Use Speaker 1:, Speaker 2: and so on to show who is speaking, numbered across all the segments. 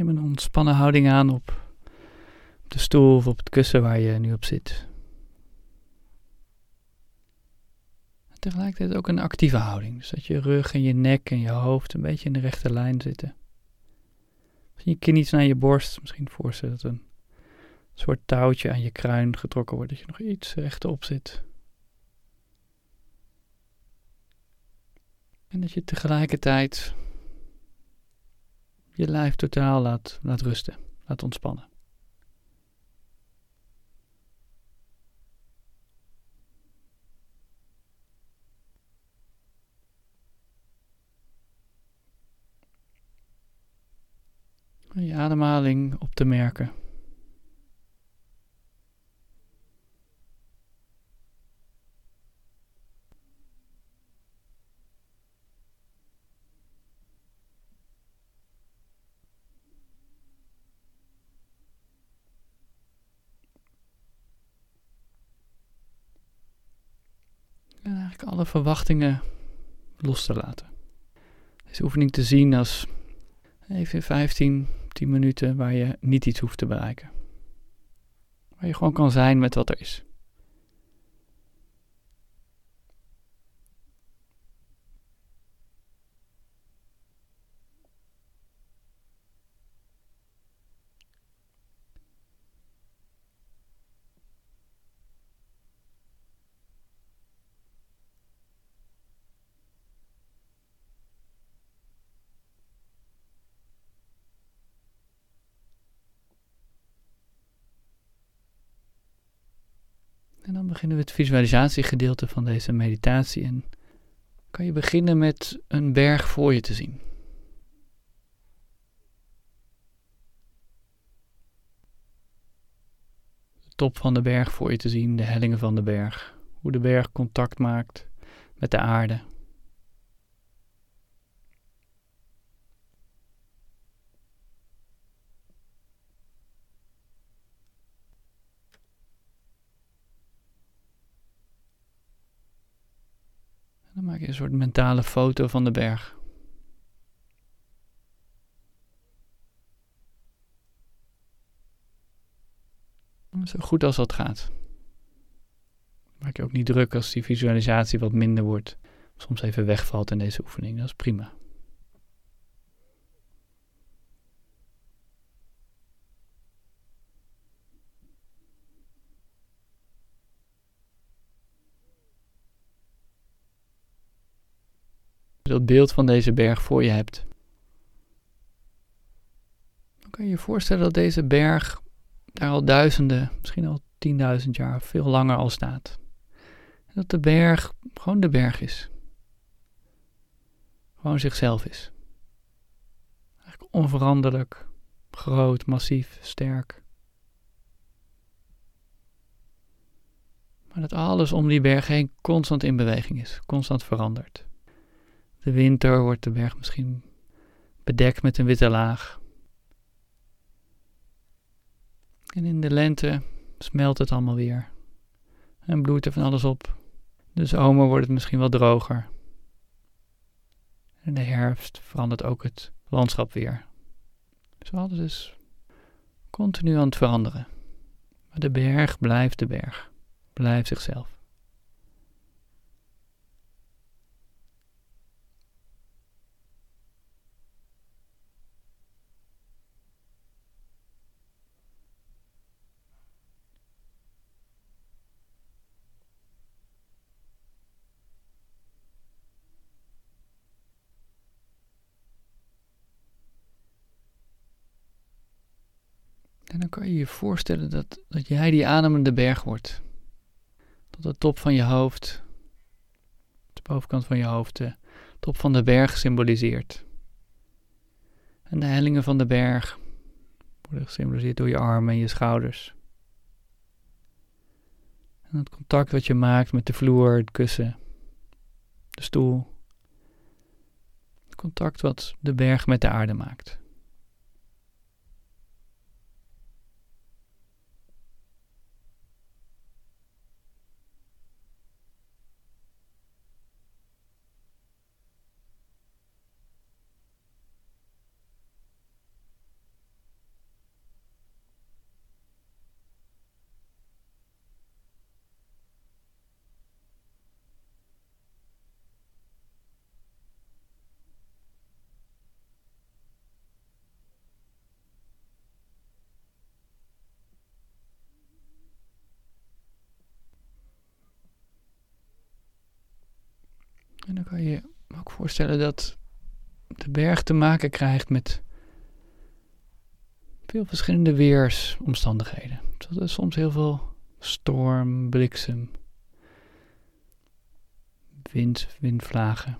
Speaker 1: Neem een ontspannen houding aan op de stoel of op het kussen waar je nu op zit. Tegelijkertijd ook een actieve houding, dus dat je rug en je nek en je hoofd een beetje in de rechte lijn zitten. Misschien je kin iets naar je borst, misschien voorstellen dat een soort touwtje aan je kruin getrokken wordt, dat je nog iets rechtop zit. En dat je tegelijkertijd je lijf totaal laat, laat rusten, laat ontspannen. Je ademhaling op te merken. En alle verwachtingen los te laten. Deze oefening te zien als even 15, 10 minuten waar je niet iets hoeft te bereiken. Waar je gewoon kan zijn met wat er is. En dan beginnen we het visualisatiegedeelte van deze meditatie. En kan je beginnen met een berg voor je te zien. De top van de berg voor je te zien, de hellingen van de berg. Hoe de berg contact maakt met de aarde. Dan maak je een soort mentale foto van de berg. Zo goed als dat gaat. Maak je ook niet druk als die visualisatie wat minder wordt. Soms even wegvalt in deze oefening. Dat is prima. Dat beeld van deze berg voor je hebt. Dan kan je je voorstellen dat deze berg daar al duizenden, misschien al tienduizend jaar, veel langer al staat. En dat de berg gewoon de berg is. Gewoon zichzelf is. Eigenlijk onveranderlijk, groot, massief, sterk. Maar dat alles om die berg heen constant in beweging is, constant verandert. De winter wordt de berg misschien bedekt met een witte laag. En in de lente smelt het allemaal weer. En bloeit er van alles op. De zomer wordt het misschien wat droger. In de herfst verandert ook het landschap weer. Dus alles is continu aan het veranderen. Maar de berg blijft de berg. Blijft zichzelf. Dan kan je je voorstellen dat, dat jij die ademende berg wordt. Tot de top van je hoofd, de bovenkant van je hoofd, de top van de berg symboliseert. En de hellingen van de berg worden gesymboliseerd door je armen en je schouders. En het contact wat je maakt met de vloer, het kussen, de stoel. Het contact wat de berg met de aarde maakt. Kan je je ook voorstellen dat de berg te maken krijgt met veel verschillende weersomstandigheden. Dat is soms heel veel storm, bliksem, wind, windvlagen,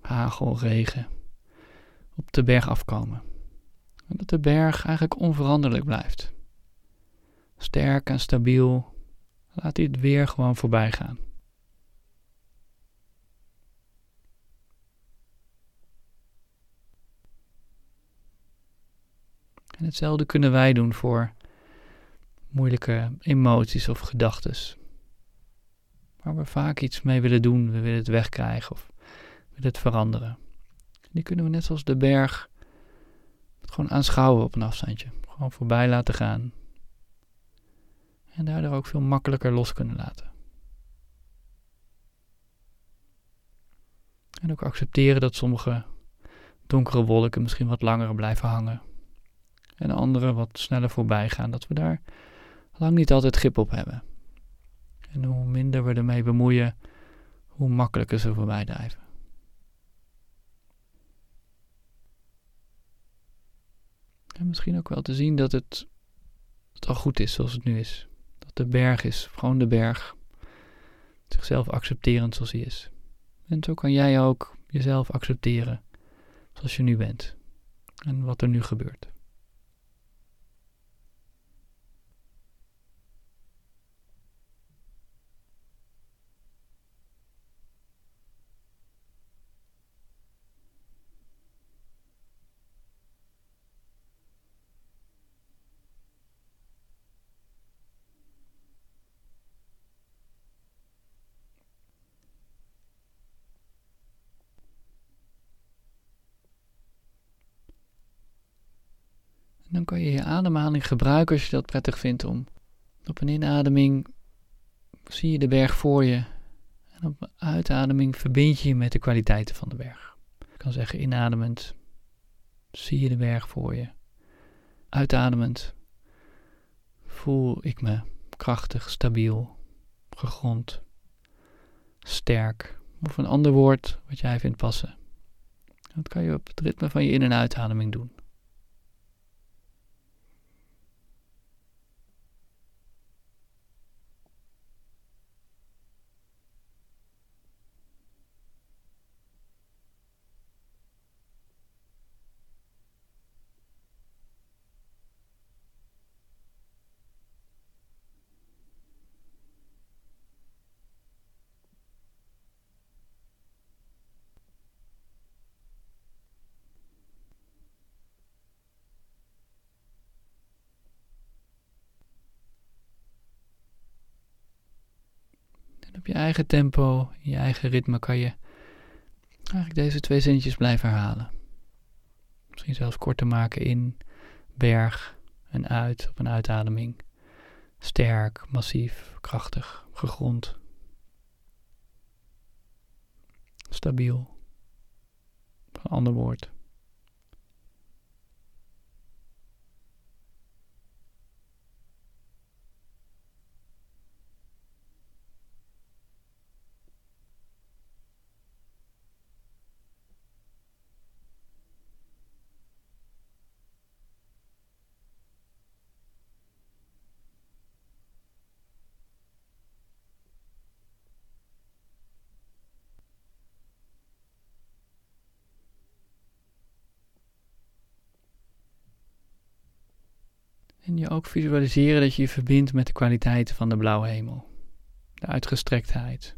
Speaker 1: hagel, regen op de berg afkomen. En dat de berg eigenlijk onveranderlijk blijft. Sterk en stabiel, laat hij het weer gewoon voorbij gaan. En hetzelfde kunnen wij doen voor moeilijke emoties of gedachten. Waar we vaak iets mee willen doen, we willen het wegkrijgen of willen het veranderen. Die kunnen we net zoals de berg gewoon aanschouwen op een afstandje. Gewoon voorbij laten gaan. En daardoor ook veel makkelijker los kunnen laten. En ook accepteren dat sommige donkere wolken misschien wat langer blijven hangen en andere wat sneller voorbij gaan. Dat we daar lang niet altijd grip op hebben. En hoe minder we ermee bemoeien, hoe makkelijker ze voorbij drijven. En misschien ook wel te zien dat het, het al goed is zoals het nu is. Dat de berg is, gewoon de berg. Zichzelf accepterend zoals hij is. En zo kan jij ook jezelf accepteren zoals je nu bent. En wat er nu gebeurt. Dan kan je je ademhaling gebruiken als je dat prettig vindt om op een inademing zie je de berg voor je en op een uitademing verbind je je met de kwaliteiten van de berg. Ik kan zeggen inademend zie je de berg voor je. Uitademend voel ik me krachtig, stabiel, gegrond, sterk of een ander woord wat jij vindt passen. Dat kan je op het ritme van je in- en uitademing doen. Je eigen tempo, in je eigen ritme kan je eigenlijk deze twee zinnetjes blijven herhalen. Misschien zelfs korter maken in berg en uit op een uitademing. Sterk, massief, krachtig, gegrond. Stabiel. Een ander woord. En je ook visualiseren dat je je verbindt met de kwaliteiten van de blauwe hemel. De uitgestrektheid.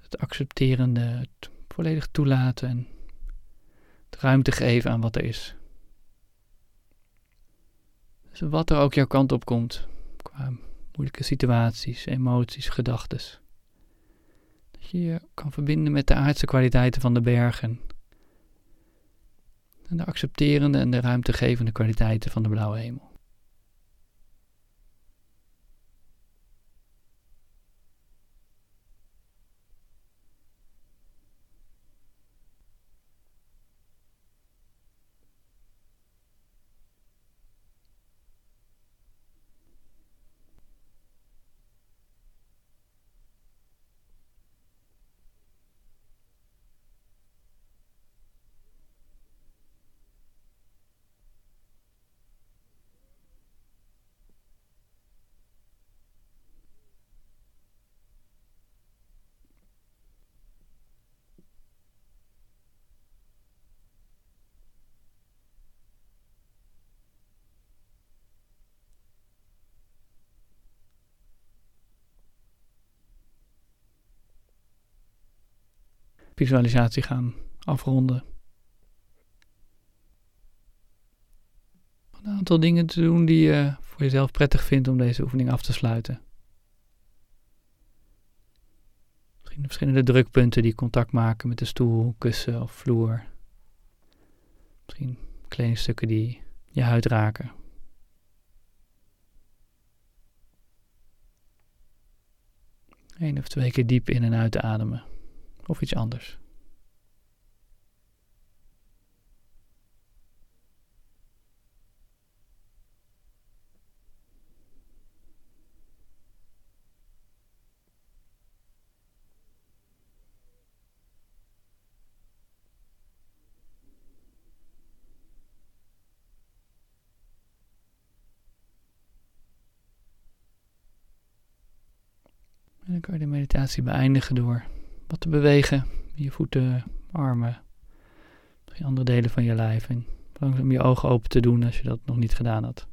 Speaker 1: Het accepterende, het volledig toelaten en het ruimte geven aan wat er is. Dus wat er ook jouw kant op komt, qua moeilijke situaties, emoties, gedachten. Dat je je kan verbinden met de aardse kwaliteiten van de bergen. En de accepterende en de ruimtegevende kwaliteiten van de blauwe hemel. Visualisatie gaan afronden. Een aantal dingen te doen die je voor jezelf prettig vindt om deze oefening af te sluiten. Misschien verschillende drukpunten die contact maken met de stoel, kussen of vloer. Misschien kledingstukken die je huid raken. Eén of twee keer diep in en uit ademen. Of iets anders. En dan kan je de meditatie beëindigen door wat te bewegen. Je voeten, armen, andere delen van je lijf. En langzaam je ogen open te doen als je dat nog niet gedaan had.